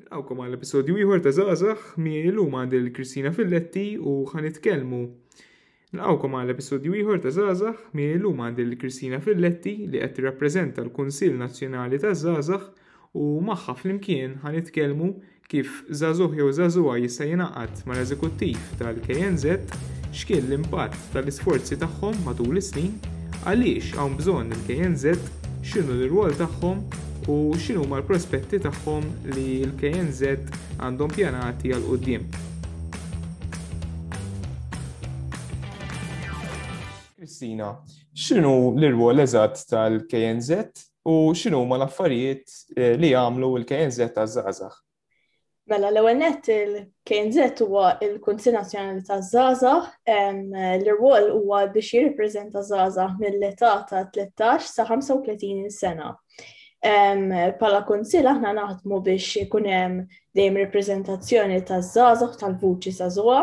Nilqawkom għal episodju ieħor ta' Zazax, mi illum għandi l-Kristina Filletti u ħanitkellmu. Nilqawkom għal episodju ieħor ta' Zazax, mi illum għandi l-Kristina Filletti li qed tirrappreżenta l-Kunsill Nazzjonali ta' Zazax u magħha flimkien ħanitkellmu kif Zazuħ jew Zazuha jista' jingħaqad mal-eżekuttiv tal-KNZ, x'kien l-impatt tal-isforzi tagħhom matul is-snin, għaliex hawn bżonn il-KNZ, x'inhu l-irwol tagħhom u x'inhuma l-prospetti tagħhom li l-KNZ għandhom pjanati għal quddiem. Kristina, x'inhu l-irwol eżatt tal-KNZ u x'inhuma l-affarijiet eh, li jagħmlu l-KNZ taż-żgħażagħ? Mela, l-ewwel nett il-KNZ huwa il-Kunsill Nazzjonali taż-Żgħażagħ, l-irwol huwa biex jirrappreżenta żgħażagħ mill-età ta' 13 sa 35 sena. Pala kunsill aħna naħdmu biex ikun hemm dejjem rappreżentazzjoni taż-żgħażagħ tal-vuċi sa' żgħa.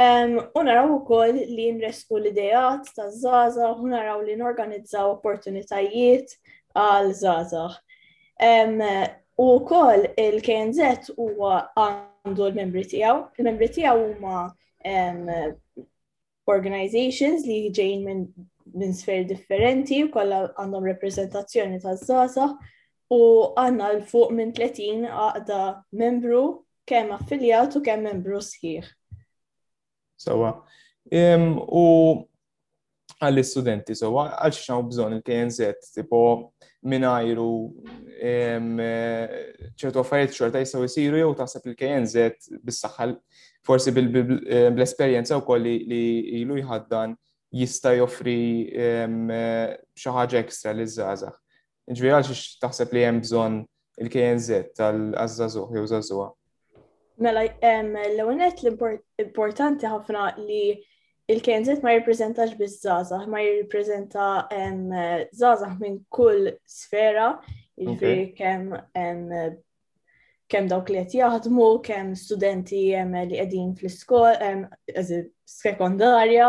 U naraw ukoll li nresqu l-ideat ta' zaza, u naraw li norganizzaw opportunitajiet għal zaza. U wkoll il-KNZ huwa għandu l-membri tiegħu. Il-membri tiegħu huma organizations li ġejn minn min sfer differenti u kollha għandhom reprezentazzjoni ta' zaza u għandna l-fuq minn 30 għaqda membru Kemm affiljat u kemm membru sħiħ. Sawa. U għall studenti so għal xaw bżon il-KNZ, tipo minajru ċertu affarijiet xorta jistaw jisiru jew taħseb il-KNZ bis-saħħal forsi bl-esperjenza u koll li ilu jħaddan jista joffri xaħġa ekstra li zazax. Ġifieri għal xiex taħseb li hemm bżonn il-KNZ tal-żagħżugħ jew żagħżugħa? Mela, l-ewwel nett l-importanti ħafna li il-KNZ ma jirrepreżentax biss żgħażagħ, ma jirrepreżenta żgħażagħ minn kull sfera, jiġifieri kemm kemm dawk li qed jaħdmu, kemm studenti li qegħdin fl-iskola, sekondarja,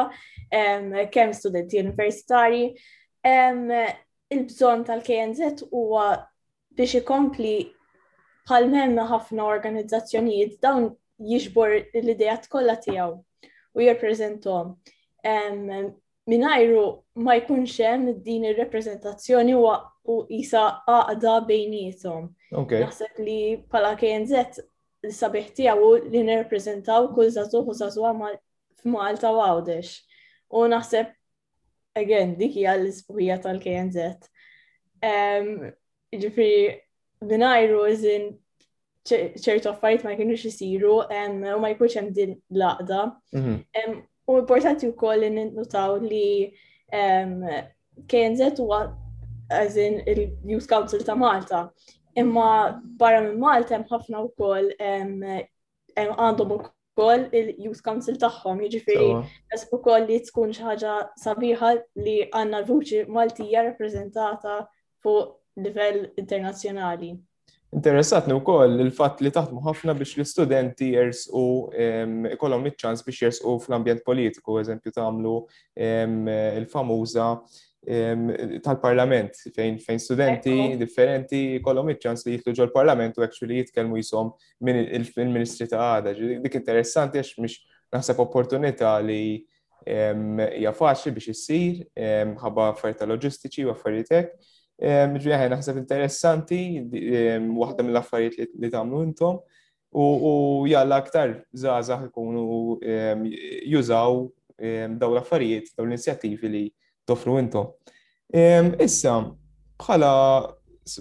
kemm studenti universitari. Il-bżonn tal-KNZ huwa biex ikompli bħal menna ħafna organizzazzjonijiet dawn jiġbor l-idejat kollha tiegħu u jirpreżentom. Minajru ma jkunx hemm din ir-repreżentazzjoni u isa għaqda bejnietom. Naħseb li bħala KNZ l-sabiħ tiegħu li nirrepreżentaw kull żagħżugħ u żagħżugħa f'Malta u Għawdex. U naħseb again, dik hija l-isbuħija tal-KNZ. Ġifiri, minajru iżin ċertu affarijiet ma kienux isiru u ma jkunx hemm din l-għaqda. Mhm. U importanti wkoll li ninnutaw li KNZ huwa għazin il-Youth Council ta' Malta. Imma barra minn Malta hemm ħafna wkoll għandhom ukoll il-Youth Council tagħhom, jiġifieri nasib ukoll li tkun xi ħaġa sabiħa li għandna l-vuċi Maltija rappreżentata fuq livell internazzjonali. Interessatni wkoll il-fatt li taħdmu ħafna biex l-istudenti jersqu ikollhom iċ-ċans biex jersqu fl-ambjent politiku, eżempju tagħmlu il-famuża tal-parlament fejn fejn studenti differenti kollhom iċ-ċans li jitlu ġol-parlament u actually jitkellmu jisom minn il-Ministri ta' għada. Dik interessanti għax mhix naħseb opportunità li hija faċli biex issir, ħabba affarijiet loġistiċi u affarijiet hekk. Ġifieri aħna naħseb interessanti waħda mill-affarijiet li tagħmlu intom u jalla aktar żgħażagħ ikunu jużaw dawn l-affarijiet, dawn l-inizjattivi li toffru intom. Issa, bħala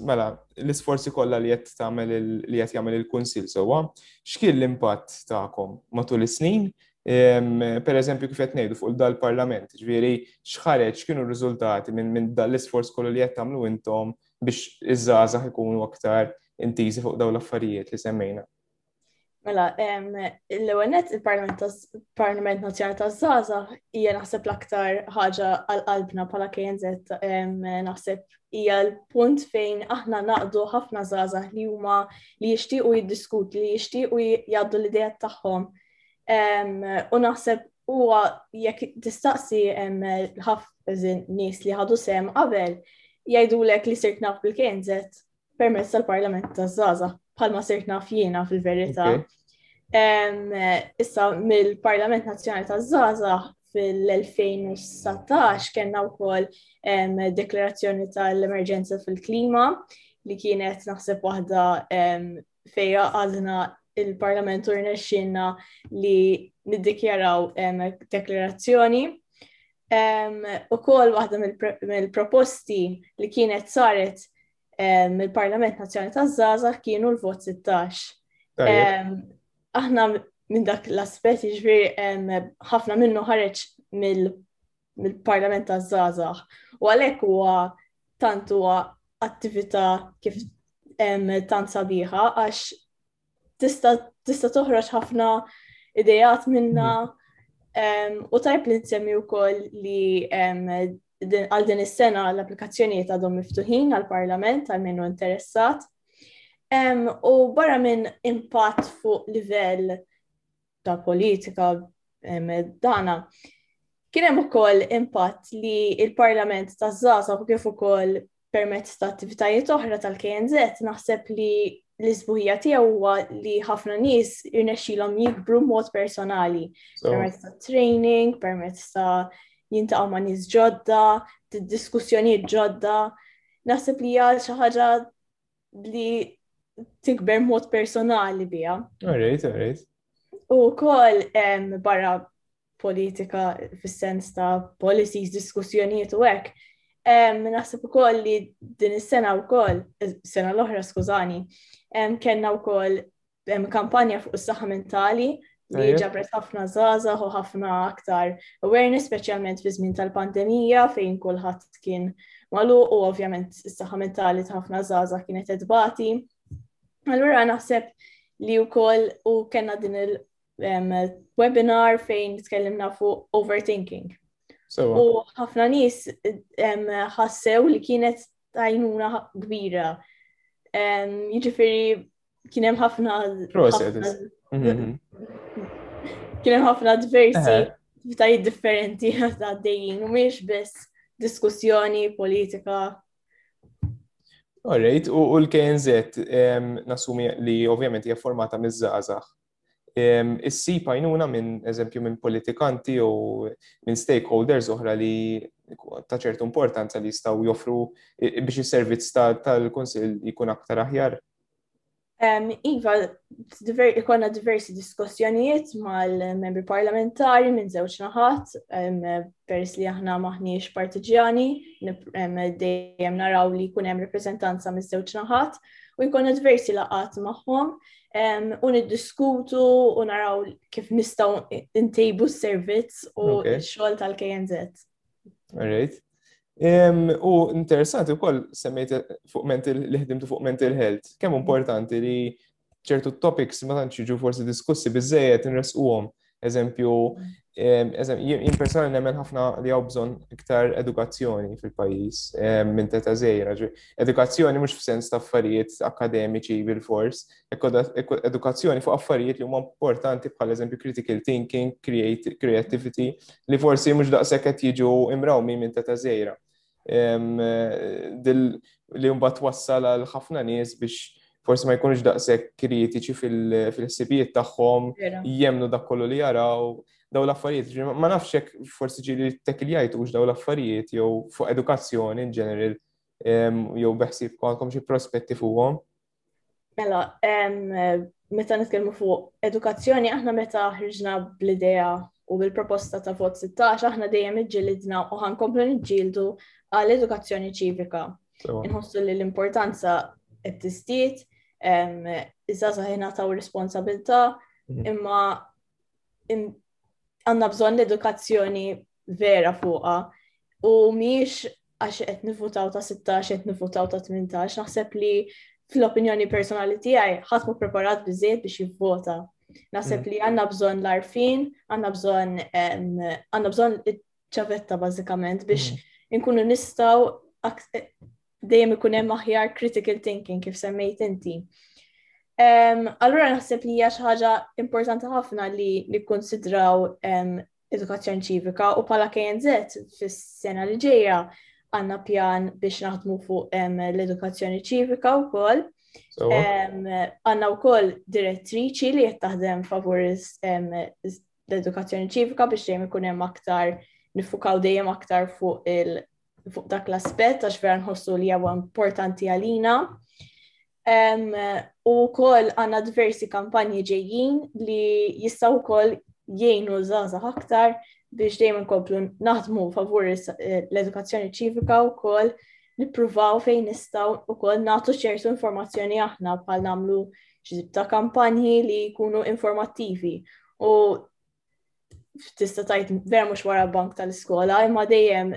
mela, l-isforzi kollha li qed tagħmel li qed jagħmel il-Kunsill sewwa, x'kien l-impatt tagħkom matul is-snin? Per eżempju, kif qed ngħidu fuq dal-Parlament, ġifieri x'ħareġ kienu r-riżultati minn dan l-isforz kollu li qed tagħmlu intom biex iż-żgħażagħ ikunu aktar intiżi fuq dawn l-affarijiet li semmejna? Mela, l-ewenet il-Parlament Nazjonali ta' Zaza hija naħseb l-aktar ħaġa għal-qalbna pala KNZ naħseb hija l-punt fejn aħna naqdu ħafna Zaza li huma li jixtiequ jiddiskutu, li jixtiequ jgħaddu l-idea tagħhom. U naħseb huwa jekk tistaqsi ħafna nies li ħadu sem qabel jgħidulek li sirt naf bil-KNZ permezz tal-Parlament taż-żgħażagħ bħalma sirt naf jiena fil-verità. Issa mill-Parlament Nazzjonali taż-żgħażagħ fil-2019 kellna wkoll deklarazzjoni tal-emerġenza fil-klima li kienet naħseb waħda fejn għadna il-Parlament u rnexxinna li niddikjaraw deklarazzjoni. U kol waħda mill-proposti li kienet saret mill-Parlament Nazzjonali ta' Zaza kienu l-vot 16. Aħna minn dak l-aspet ġviri jiġifieri, ħafna minnu ħareġ mill mill-Parlament taż-Żgħażagħ. U għalhekk huwa tant huwa attività kif tant sabiħa għax tista' toħroġ ħafna idejat minna mhm. u tajb li nsemmi wkoll li għal din is-sena l-applikazzjonijiet għadhom miftuħin għall-Parlament għal minnu interessat. U barra minn impatt fuq livell ta' politika dana. Kien hemm ukoll impatt li il-Parlament ta' Zaza u kif ukoll permezz ta' attivitajiet oħra tal-KNZ naħseb li l-isbuħija tiegħu huwa li ħafna nies irnexxilhom jikbru mod personali permezz ta' training, permezz ta' jintaqgħu ma' nies ġodda, diskussjonijiet ġodda. Naħseb li hija xi ħaġa li tikber mod personali bija. Alright, alright. U kol barra politika fis-sens ta' policies, diskussjonijiet u hekk. Naħseb ukoll li din is-sena wkoll, sena l-oħra skużani, kellna wkoll kampanja fuq is-saħħa mentali li ġabret ħafna zaza u ħafna aktar awareness, speċjalment fi żmien tal-pandemija fejn kulħadd kien malu u ovvjament is-saħħa mentali ta' ħafna zaza kienet edbati. Allura naħseb li wkoll u kellna din il-webinar fejn tkellimna fuq overthinking. U ħafna nies ħassew li kienet tajnuna kbira. Jiġifieri kien hemm ħafna mhm. kien hemm ħafna diversi ftajt differenti ta' dejjin u miex biss diskussjoni politika. Alright, u l-KNZ nasumi li ovvjament hija formata miż-żgħażagħ Issib għajnuna minn eżempju minn politikanti u minn stakeholders oħra li ta' ċertu importanza li jistaw joffru biex is-servizz tal-Kunsill jkun aktar aħjar? Iva, ikonna diversi diskussjonijiet mal-membri parlamentari minn żewġ naħat, peress li aħna maħniex partiġjani, dejjem naraw li jkun hemm rappreżentanza minn żewġ naħat, u jkollna diversi laqat magħhom u niddiskutu u naraw kif nistaw intejbu s-servizz u x-xogħol tal-KNZ. Alright. U interessanti wkoll semmejt fuq mental li ħdimtu fuq mental health. Kemm importanti li ċertu topics ma tantx jiġu forsi diskussi biżejjed inresquhom Eżempju, jien personali nemmen ħafna li għaw bżon iktar edukazzjoni fil-pajis minn teta zejra. Edukazzjoni mux f'sens ta' affarijiet akademiċi bil-fors, edukazzjoni fuq affarijiet li huma importanti bħal eżempju critical thinking, creativity, li forsi mux daqsek qed jiġu imrawmi minn teta zejra. li mbagħad wassal għal ħafna nies biex forsi ma jkunux daqshekk kritiċi fil-ħsibijiet tagħhom, jemnu dak kollu li jaraw, daw l-affarijiet. Ma nafx hekk forsi ġili tekkiljajt ux daw l-affarijiet jew fuq edukazzjoni in ġeneral jew beħsib għandkom xi prospetti fuqhom. Mela, meta nitkellmu fuq edukazzjoni, aħna meta ħriġna bl-idea u bil-proposta ta' vot 16, aħna dejjem iġġilidna u ħankomplu niġġieldu għal edukazzjoni ċivika. Inħossu li l-importanza qed tistiet, iżda saħina taw responsabilta, mhm. imma għandna bżonn edukazzjoni vera fuqha u mhijiex għax qed nifutaw ta' 16 qed nifutaw ta' 18 naħseb li fl-opinjoni personali tiegħi ħadd mu preparat biżejjed biex jivvota. Naħseb mm. li għandna bżonn l-arfin, għandna bżonn għandna bżonn ċavetta bażikament biex mm. inkunu nistgħu dejjem ikun hemm aħjar critical thinking kif semmejt inti. Um, allura naħseb li hija xi ħaġa importanti ħafna li nikkonsidraw um, edukazzjoni ċivika u bħala KNZ fis-sena li ġejja għandna pjan biex naħdmu fuq um, l-edukazzjoni ċivika wkoll. Għanna u koll direttriċi li jittaħdem favur l-edukazzjoni ċivika biex dejjem ikun hemm aktar nifukaw dejjem aktar fuq il- fuq dak l-aspett għax vera nħossu li huwa importanti għalina. Um, u kol għanna diversi kampanji ġejjin li jistaw kol jgħinu zaza aktar biex dejjem nkomplu naħdmu favur eh, l-edukazzjoni ċivika u kol nippruvaw fejn nistaw u kol natu ċertu informazzjoni aħna bħal namlu ġib ta' kampanji li jkunu informattivi u tista' tajt vera mhux wara bank tal-iskola, imma dejjem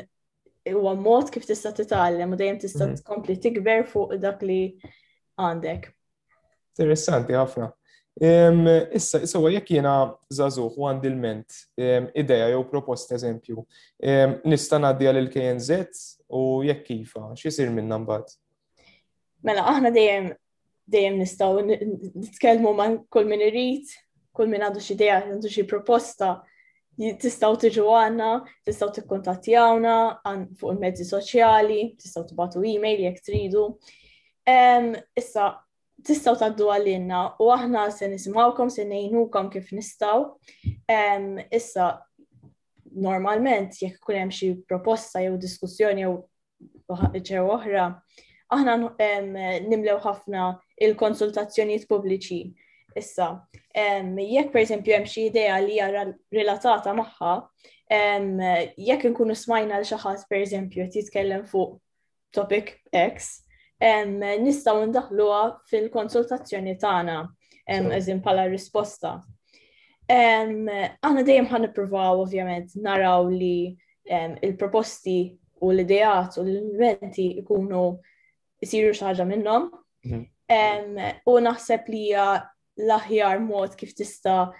huwa mod kif tista' titgħallem u dejjem tista' mm. tkompli tikber fuq dak li għandek. Interessanti ħafna. Issa, issa jekk jiena żagħżugħ u għandi l-ment ideja jew propost eżempju, nista' ngħaddi għal il-KNZ u jekk kifa, x'isir minna mbagħad? Mela aħna dejjem dejjem nistgħu nitkellmu ma' kull min irid, kull min għandu xi idea, għandu xi proposta, tistgħu tiġu għandna, tistgħu tikkuntattjawna fuq il-mezzi soċjali, tistgħu tibatu email jekk tridu. Issa tistgħu taddu għalinna u aħna se nisimgħukom, se ngħinukom kif nistgħu. Issa normalment jekk ikun hemm xi proposta jew diskussjoni jew ġew oħra, aħna nimlew ħafna il-konsultazzjonijiet pubbliċi. Issa, jekk per esempio hemm xi idea li hija relatata magħha, jekk inkunu smajna l xi ħadd per esempio jitkellem fuq topic X, nistgħu ndaħluha fil-konsultazzjoni tagħna, eżin bħala risposta. Għana dejjem ħan nippruvaw ovvjament naraw li il-proposti u l-idejat u l-inventi ikunu jisiru xaġa minnom. Mhm. U naħseb li hija l-aħjar mod kif tista'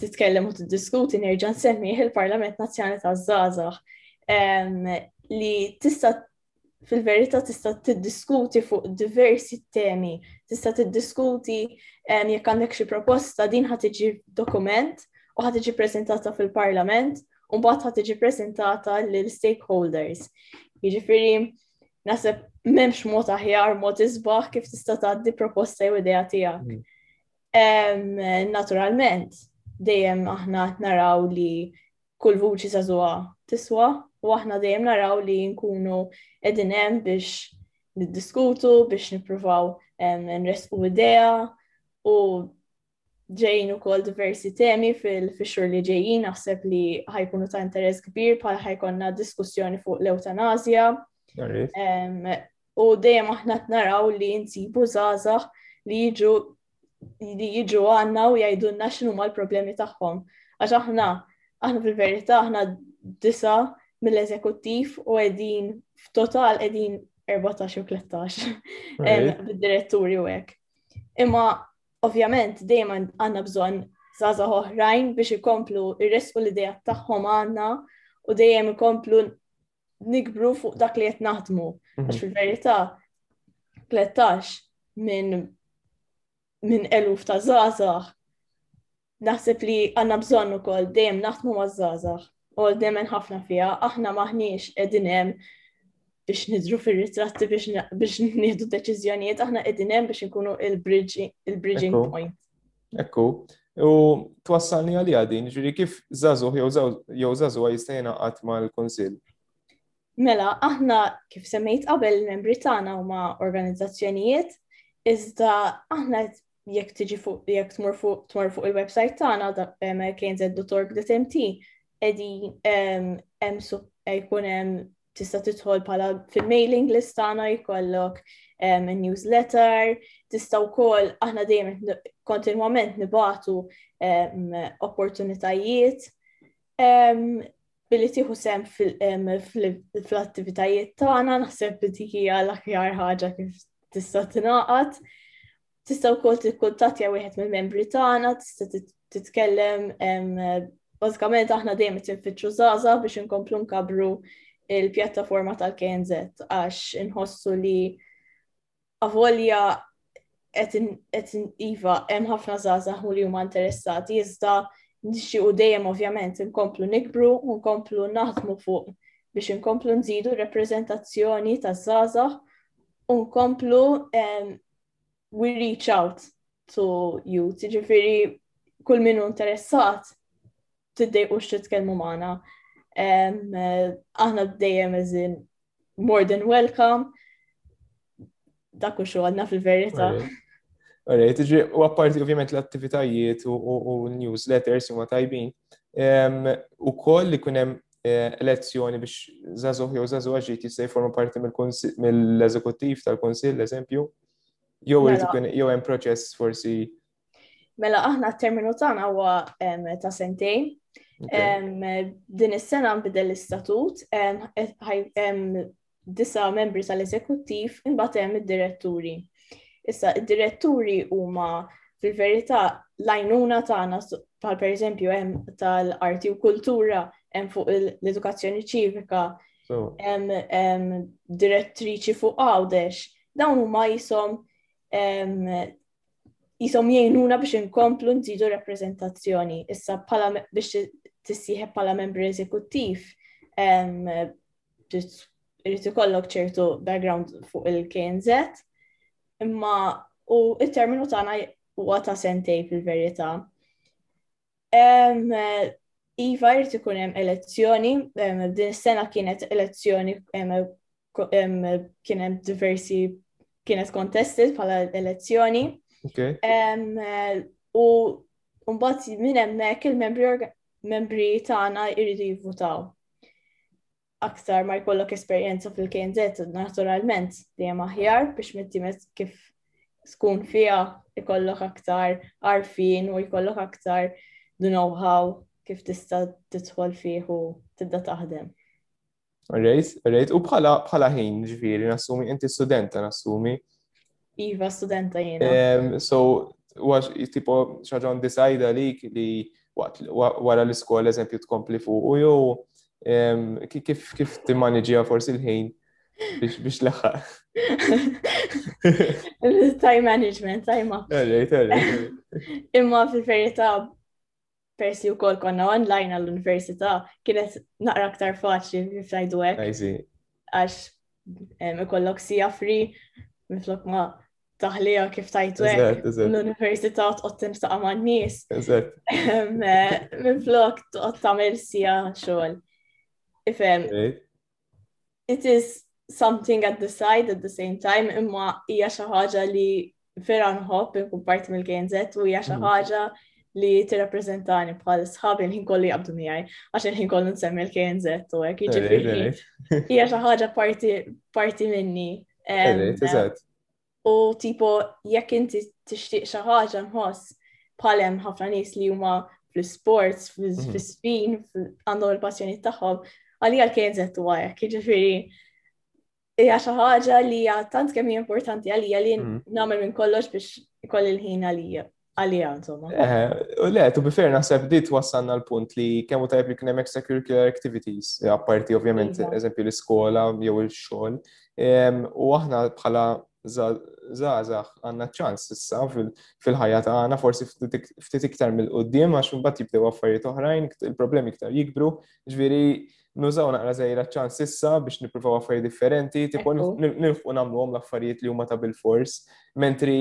titkellem u tiddiskuti nerġa' nsemmi il-Parlament Nazzjonali taż-Żgħażagħ li tista' fil-verità tista' tiddiskuti fuq diversi temi, tista' tiddiskuti jekk għandek xi proposta din ħad tiġi dokument u ħad tiġi preżentata fil-Parlament u mbagħad ħad tiġi preżentata lil stakeholders. Jiġifieri naħseb m'hemmx mod aħjar mod isbaħ kif tista' tgħaddi proposta jew idea tiegħek. Mm. Naturalment, dejjem aħna naraw li kull vuċi zazuha tiswa u aħna dejjem naraw li nkunu qegħdin hemm biex niddiskutu, biex nippruvaw nresqu idea u ġejjin ukoll diversi temi fil-xhur li ġejjin naħseb li ħajkunu ta' interess kbir bħal ħajkonna diskussjoni fuq l-eutanazja. u dejjem aħna naraw li nsibu żgħażagħ li jiġu li jiġu għanna u jgħidulna x'inhu ma l-problemi tagħhom. Għax aħna, aħna fil-verità aħna disa mill-eżekuttiv u qegħdin f'total qegħdin 14 u 13 bid-diretturi u hekk. Imma ovvjament dejjem għandna bżonn zaza oħrajn biex ikomplu ir-resqu l-idea tagħhom għandna u dejjem ikomplu nikbru fuq dak li qed naħdmu. Mhm. Għax fil-verità 13 minn min eluf ta' zazax naħseb li għanna bżonn ukoll dejjem naħdmu ma' zazax u għal dejjem ħafna fiha aħna maħniex qegħdin hemm biex nidru fil-ritratti biex nieħdu deċiżjonijiet, aħna qegħdin hemm biex nkunu il-bridging point. Ekku, u twassalni għalija din, ġiri kif zazuħ jew zazuħ jista' jingħaqad mal-Kunsill? Mela, aħna kif semmejt qabel il-membri tagħna huma organizzazzjonijiet, iżda aħna jekk tiġi fuq jekk tmur fuq tmur fuq il-website tagħna kien żed.org.mt qegħdi hemm jkun hemm tista' tidħol bħala fil-mailing list tagħna jkollok um, newsletter, tista' wkoll aħna dejjem kontinwament nibatu um, opportunitajiet um, billi tieħu sem fl-attivitajiet tagħna naħseb li dik hija l-aħjar ħaġa kif tista' tingħaqad. Tista' wkoll tikkuntattja wieħed mill-membri tagħna, tista' titkellem bażikament aħna dejjem tinfittxu żaża biex inkomplu nkabru il-pjattaforma tal-KNZ għax inħossu li avolja qed iva hemm ħafna żgħażagħ u li huma interessati iżda nixtiequ dejjem ovvjament inkomplu nikbru u nkomplu naħdmu fuq biex inkomplu nżidu r-repreżentazzjoni taż-żgħażagħ u nkomplu we reach out to you, ġifiri kull minnu interessat tiddejqu x'titkellmu magħna. Aħna dejjem eżin more than welcome. Dak u għadna fil-verità. Alright, ġi, u apparti ovvjament l-attivitajiet u newsletters huma tajbin, u koll li kunem eh, elezzjoni biex zazuħ jew zazuħ ġit jista' jiforma parti mill-eżekuttiv tal-Kunsill, eżempju, jew mela. jew hemm proċess forsi. Mela aħna t-terminu tagħna huwa ta' sentejn. Din is-sena nbidel l-istatut, disa' membri tal-eżekuttiv imbagħad hemm id-diretturi. Issa, id-diretturi huma fil-verità l-għajnuna tagħna bħal pereżempju hemm tal-arti u kultura, hemm fuq l-edukazzjoni ċivika, hemm direttriċi fuq għawdex, dawn huma jisom jisom jgħinuna biex inkomplu nżidu rappreżentazzjoni. Issa bħala biex tissieħeb bħala membri eżekuttiv irrid ikollok ċertu background fuq il-KNZ, imma u il-terminu tagħna huwa ta' sentej fil-verità. Iva jrid ikun hemm elezzjoni, din is-sena kienet elezzjoni kien hemm diversi kienet kontested bħala elezzjoni. U mbagħad minn hemmhekk il-membri membri tagħna jridu jivvutaw. aktar ma jkollok esperjenza fil-KNZ, naturalment li hemm aħjar biex mittimet kif skun fija jkollok aktar arfin u jkollok aktar the know-how kif tista' tidħol fih u tibda taħdem. Rejt, rejt, u bħala bħala ħin ġviri, nassumi, inti studenta nassumi, Iva, studenta jiena. Ehm, so, għax tipo xaġa on decide għalik li wara l-iskola eżempju tkompli fuq u jew ehm, kif kif timmaniġija forsi l-ħin biex laħħa. Time management, time up. Imma fil-verita pers li wkoll konna online għall-università, kienet naqra aktar faċli f'tajdu hekk. Għax ikollok sija fri minflok ma taħlija kif tajtu hekk l-università tqgħod timsaqa' man-nies. Minflok tqgħod tagħmel sija xogħol. Ifhem. it is something at the side at the same time imma hija xi ħaġa li vera nħobb inkun parti mill-KNZ u hija xi mm. ħaġa li tirrappreżentani bħal sħabi l-ħin kollu jaqbdu miegħi għax il-ħin kollu nsemmi l-KNZ u hekk jiġifieri. Hija xi ħaġa parti minni. U tipo, jekk inti tixtieq xi ħaġa nħoss palem ħafna nies li huma fl-sports, mhm. fl-spin, għandhom il-passjoni tagħhom, għalija l-KNZ u għajek, ġifiri, hija xi ħaġa li hija tant kemm importanti għalija li mhm. nagħmel minn kollox biex ikolli l-ħin għalija. għalija, insomma. U le, tu bifer naħseb dit wassanna l-punt li kemm u tajb li kien hemm extracurricular activities, eh, apparti ovvjament, iva. eżempju l-iskola jew il-xogħol. U aħna bħala zazax għanna ċans issa fil-ħajja ta' għana forsi ftit iktar mill-qoddim għax mbagħad jibdew affarijiet oħrajn, il-problemi iktar jikbru, ġviri nużaw naqra żejra ċans issa biex nippruvaw affarijiet differenti, tipo nilħu nagħmluhom l-affarijiet li huma ta' bil-fors, mentri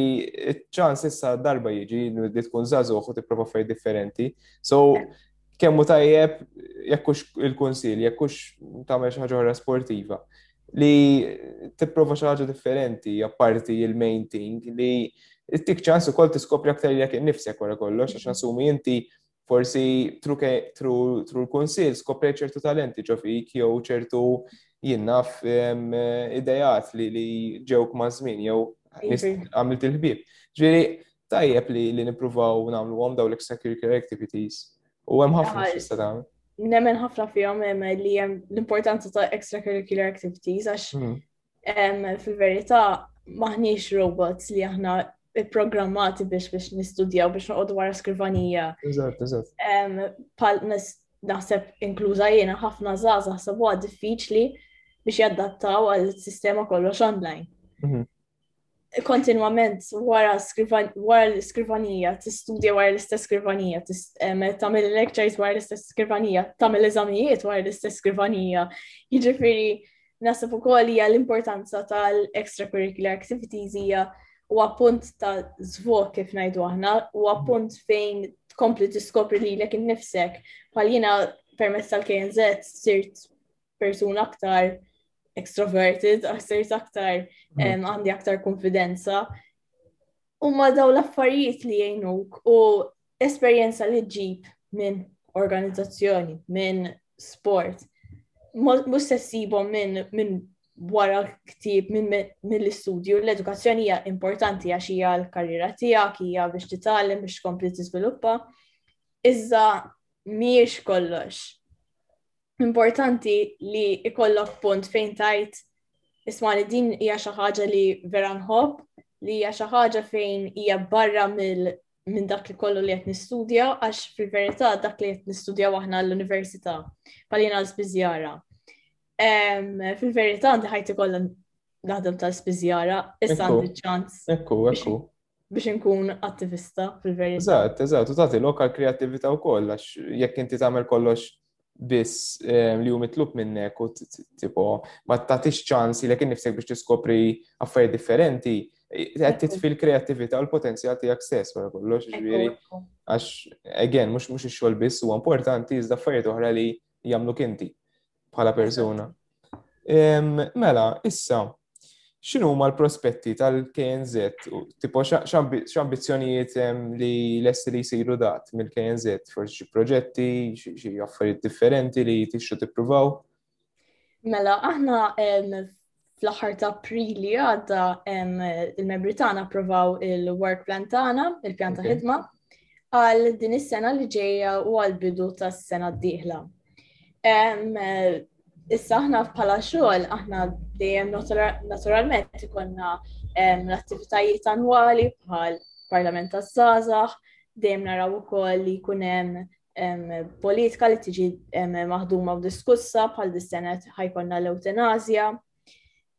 ċans issa darba jiġi li tkun żagħżugħ u tipprova affarijiet differenti. So kemmu tajjeb jekkux il-kunsil, jekkux tagħmel xi ħaġa oħra sportiva li tipprova xi ħaġa differenti apparti il-main thing li tik ċans ukoll tiskopri aktar jekk innifsek wara kollox għax nasumi inti forsi tru l-kunsil skopri ċertu talenti ġo fik jew ċertu jinnaf idejat li ġewk ma' żmien jew għamilt il-ħbib. Ġifieri tajjeb li nippruvaw nagħmlu għom daw l-extracurricular activities. U hemm ħafna xista dawn. Nemmen ħafna fihom li hemm l-importanza ta' extracurricular activities għax hmm. fil-verità maħniex robots li aħna programmati biex biex nistudjaw biex noqogħdu wara skrivanija. Eżatt, eżatt. Naħseb inkluża jiena ħafna żgħażagħ naħseb huwa diffiċli biex jaddattaw għal sistema kollox online. Mhm. kontinwament wara l-iskrivanija, tistudja wara l-istess skrivanija, tagħmel lectures wara l-istess skrivanija, tagħmel eżamijiet wara l-istess skrivanija. Jiġifieri nasib ukoll hija l-importanza tal-extracurricular activities hija u appunt ta' żvok kif ngħidu aħna, u appunt fejn tkompli tiskopri lilek innifsek. Bħal jiena permezz tal-KNZ sirt persuna aktar extroverted, sirt aktar mm. għandi aktar konfidenza. U ma daw l-affarijiet li jgħinuk u esperjenza li ġib minn organizzazzjoni, minn sport, mux sessibom minn min wara ktib minn min l-istudju, l-edukazzjoni hija importanti għax hija l-karriera tiegħek, hija biex titgħallem biex tkompli tiżviluppa. Iżda mhijiex kollox. importanti li ikollok punt fejn tajt isma li din hija xi ħaġa li vera nħobb, li hija xi ħaġa fejn hija barra mill minn dak li kollu li qed nistudja għax fil-verità dak li qed nistudjaw aħna l-università palina l-spiżjara. Fil-verità għandi ħajti kollha naħdem tal-spiżjara, issa għandi ċans. Ekku, ekku. biex inkun attivista fil-verità. Eżatt, eżatt, u tagħti lok għal kreattività wkoll għax jekk inti tagħmel kollox biss eh, li hu mitlub minnek u tipo ma tagħtix ċans li kien nifsek biex tiskopri affarijiet differenti, qed titfi l-kreattività u l-potenzjal tiegħek stess wara kollox, ġifieri għax again mhux mhux ix-xogħol biss huwa importanti iżda affarijiet oħra li jagħmluk inti. bħala persuna. Mela, issa, xinu ma l-prospetti tal-KNZ? Tipo, x'ambizzjonijiet li l-essi li jisiru dat mill-KNZ? Forsi xi proġetti, xi affarijiet differenti li tixxu tippruvaw? Mela, aħna fl-aħħar ta' April li għadda il-membri tagħna approvaw il-work plan tagħna, il-pjan ta' ħidma, għal din is-sena li ġejja u għal bidu tas-sena d-dieħla. Issa aħna bħala xogħol aħna dejjem naturalment ikonna l-attivitajiet annwali bħal Parlament tas-Sażaħ, dejjem naraw ukoll li jkun hemm politika li tiġi maħduma u diskussa bħal dis-senet ħajkonna l-eutanazja.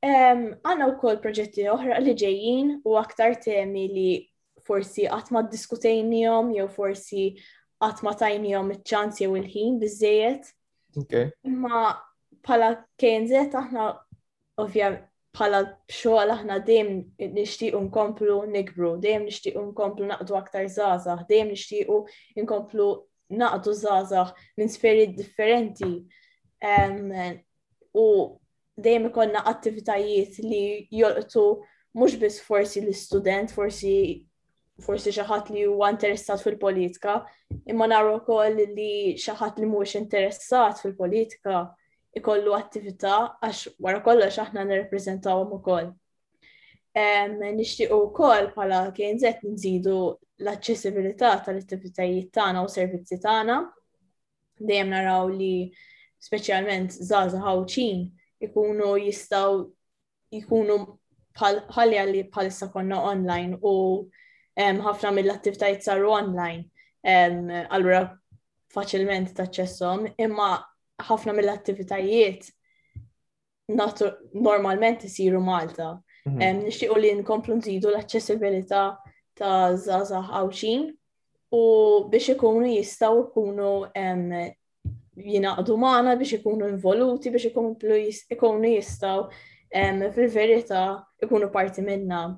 Għanna u kol proġetti oħra li ġejjin u aktar temi li forsi għatma diskutejnijom jew forsi għatma tajnijom il-ċans jew il-ħin bizzejet. Imma pala KNZ aħna ovvja bħala xogħol aħna dejjem nixtiequ nkomplu nikbru, dejjem nixtiequ nkomplu naqdu aktar żgħażagħ, dejjem nixtiequ nkomplu naqdu żgħażagħ minn sferi differenti. U dejjem ikonna attivitajiet li jolqtu mhux biss forsi l-istudent, forsi forsi xi ħadd li huwa interessat fil-politika, imma naru wkoll li xi ħadd li mhuwiex interessat fil-politika ikollu attività għax wara kollox aħna nirrepreżentawhom ukoll. Nixtiequ wkoll bħala KNZ nżidu l-aċċessibilità tal-attivitajiet tagħna u servizzi tagħna. Dejjem naraw li speċjalment żgħażagħ ħawċin ikunu jistgħu jkunu bħalli għalli bħalissa konna online u ħafna mill-attivitajiet saru online. Allura faċilment taċċessom, imma ħafna mill-attivitajiet normalment isiru Malta. Mhm. Nixtiequ li nkomplu nżidu l-aċċessibilità ta' zaza ħawxin u biex ikunu jistaw ikunu jinaqdu maħna biex ikunu involuti, biex ikunu jistaw fil-verita ikunu parti minna.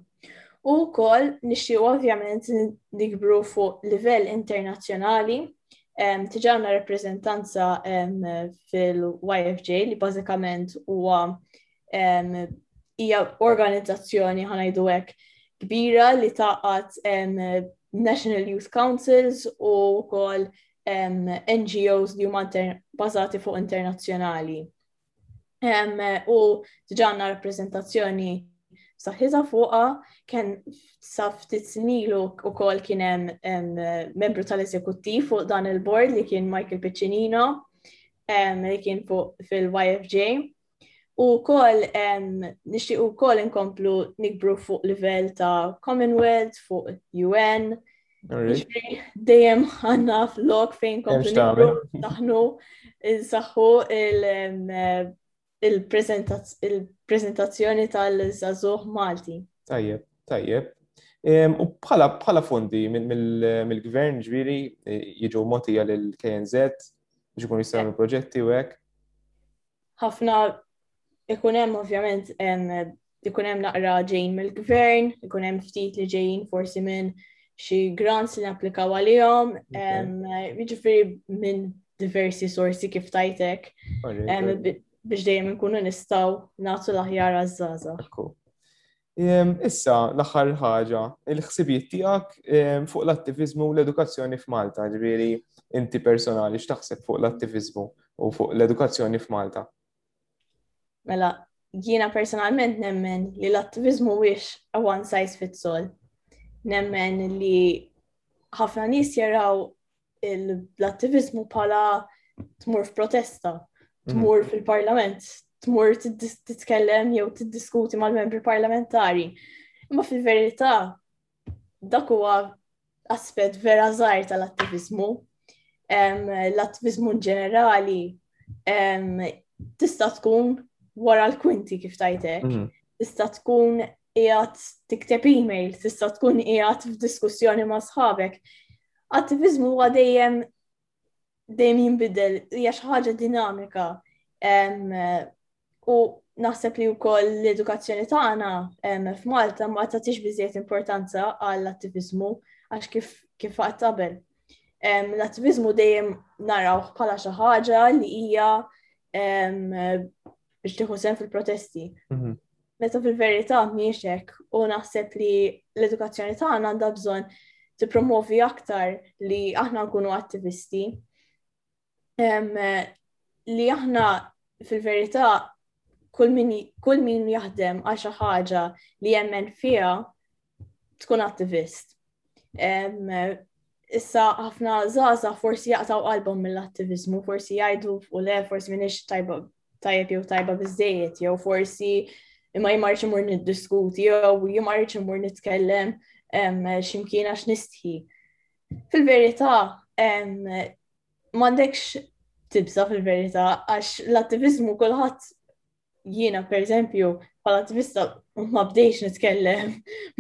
U kol nixtieq ovvjament nikbru fuq livell internazzjonali tiġana rappresentanza fil-YFJ li bażikament huwa hija organizzazzjoni ħanajdu hekk kbira li taqat National Youth Councils u wkoll NGOs li huma bażati fuq internazzjonali. U ġanna rappresentazzjoni saħħiża fuqa kien sa ftit snilu u kol kien hemm membru tal-eżekuttiv fuq dan il-bord li kien Michael Piccinino li kien fuq fil-YFJ U kol, nishti u kol inkomplu nikbru fuq livell ta' Commonwealth, fuq UN. Dejjem għanna flok fejn komplu nikbru, taħnu, saħħu il-prezentazzjoni tal-żazuħ Malti. Tajjeb, tajjeb. U bħala fondi mill-gvern ġviri jiġu motija l-KNZ, ġikun jistaw proġetti u għek? ħafna ikun hemm ovvjament ikun hemm naqra ġejn mill-gvern, ikun hemm ftit li ġejjin forsi minn xi grants li napplikaw għalihom, jiġifieri minn diversi sorsi kif tajtek biex dejjem nkunu nistgħu nagħtu l-aħjar għaż-żgħażagħ. Issa, l-aħħar ħaġa, il-ħsibijiet tiegħek fuq l-attiviżmu u l-edukazzjoni f'Malta, ġifieri inti personali x'taħseb fuq l-attiviżmu u fuq l-edukazzjoni f'Malta? Mela, jiena personalment nemmen li l-attiviżmu wiex a one size fits all. Nemmen li ħafna nies jaraw l-attivizmu bħala tmur f'protesta, mhm. tmur fil-parlament, tmur titkellem jew tiddiskuti mal-membri parlamentari. Imma fil-verità, dak huwa aspett vera żgħir tal-attivizmu. L-attivizmu ġenerali tista' tkun wara l-kwinti kif tajtek, mhm. tista' tkun qiegħed tikteb email, tista' tkun qiegħed f'diskussjoni ma' sħabek. Attiviżmu huwa dejjem dejjem jinbidel, hija xi ħaġa dinamika. U naħseb li wkoll l-edukazzjoni tagħna f'Malta ma tagħtix biżejjed importanza għall-attiviżmu għax kif kif qatt qabel. L-attiviżmu dejjem narawh bħala xi ħaġa li hija biex tieħu sen fil-protesti. Mhm. Meta fil-verità miexek u naħseb li l-edukazzjoni tagħna għandha bżonn tippromovi aktar li aħna nkunu attivisti. Li aħna fil-verità kull min jaħdem għal xi ħaġa li jemmen fiha tkun attivist. Issa ħafna zaza forsi jaqtaw qalbhom mill-attivizmu, forsi jgħidu u le, forsi minix tajba tajjeb jew tajba biżejjed jew forsi imma jimarċ imur niddiskuti jew jimarċ imur nitkellem ximkien għax nistħi. Fil-verità, m'għandekx tibsa fil-verità għax l-attivizmu kulħadd jiena per eżempju bħal attivista ma bdejx nitkellem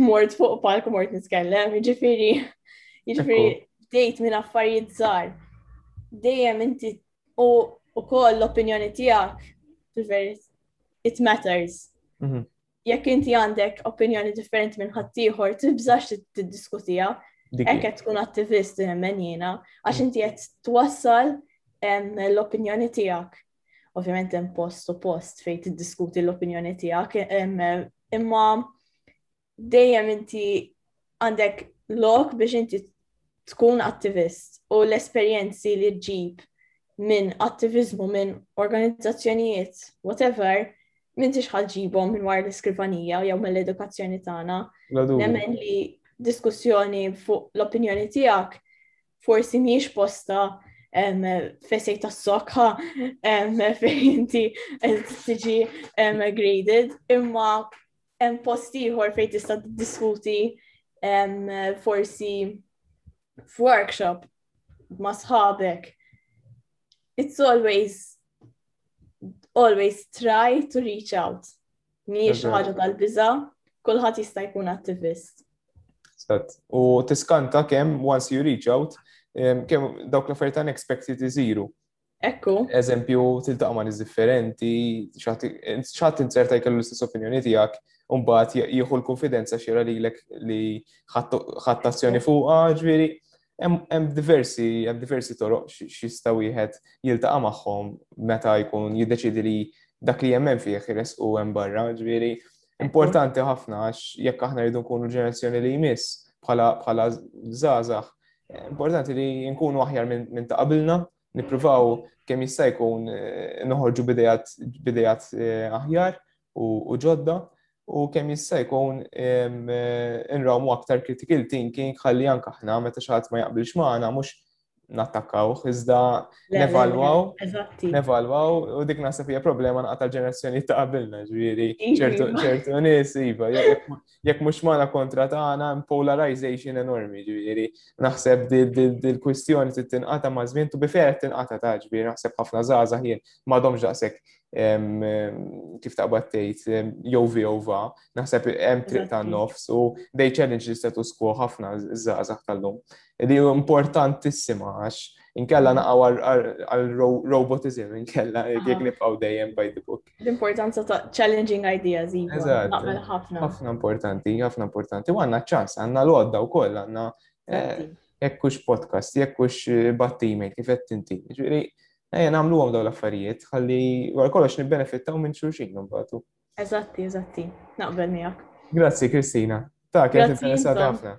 mort fuq palk mort nitkellem, jiġifieri jiġifieri bdejt minn affarijiet żgħar. Dejjem inti U ukoll l-opinjoni tiegħek fil-verit it matters. Mhm. Jekk inti għandek opinjoni differenti minn ħaddieħor, tibżax tiddiskutija. Hekk qed tkun attivist nemmen jiena, għax inti qed twassal l-opinjoni tiegħek. Ovvjament hemm post u post fejn tiddiskuti l-opinjoni tiegħek, imma dejjem inti għandek lok biex inti tkun attivist u l-esperjenzi li ġib minn attivizmu minn organizzazzjonijiet, whatever, minn tix ġibom minn war l-iskrivanija jew mill-edukazzjoni tagħna. Nemmen li diskussjoni fuq l-opinjoni tiegħek forsi miex posta fesej ta' sokħa fejn inti tiġi graded imma Hemm post ieħor fejn tista' tiddiskuti forsi f'workshop ma' sħabek. It's always always try to reach out. Mhijiex xi ħaġa tal-biża, kulħadd jista' jkun attivist. U tiskanta kemm once you reach out, kemm dawk l-affarijiet unexpected iżiru. Ekku. Eżempju, tiltaqa' ma' nies differenti, xatt inzerta jkellu l-istess opinjoni tiegħek, u mbagħad jieħu l-konfidenza xira lilek li ħadd azzjoni fuqha, ġifieri hemm diversi hemm diversi toroq x'jista' wieħed jiltaqa' magħhom meta jkun jiddeċidi li dak li jemmen fih res u hemm barra, ġifieri importanti ħafna għax jekk aħna rridu nkunu ġenerazzjoni li jmiss bħala bħala żgħażagħ Importanti li nkunu aħjar minn ta' qabilna, nippruvaw kemm jista' jkun eh, noħorġu bidejat eh, aħjar u ġodda u kemm jista' jkun eh, nrawmu aktar critical thinking ħalli anke aħna meta xi ħadd ma jaqbilx magħna mhux nattakkaw, iżda nevalwaw, nevalwaw, u dik nasib hija problema naqta l-ġenerazzjoni ta' qabilna, ġviri, ċertu ċertu nies, iva, jekk mhux magħna kontra tagħna hemm polarization enormi, ġifieri naħseb dil-kwistjoni trid tinqata' ma' żmien tu biferet tinqata' ta' ġifieri naħseb ħafna żgħażagħ jien m'għadhomx daqshekk kif taqbad tgħid jew vi jew va, naħseb hemm triq ta' nofs u they challenge li status quo ħafna żgħażagħ tal-lum. Li importantissima għax inkella mm. naqgħu għal robotism inkella jekk nibqgħu dejjem by the book. L-importanza ta' challenging ideas, iva. Eżatt. Naqbel ħafna. Ħafna importanti, ħafna importanti. U għanna ċans, għanna l-għodda u koll, għanna eh, jekkux podcast, jekkux eh, battime, kif qed tinti. Ġifieri, ejja nagħmlu għom daw l-affarijiet, ħalli għal kollox nibbenefittaw minn xulxin mbagħad. Eżatti, eżatti, naqbel miegħek. Grazzi Kristina. Ta' kienet interessata ħafna.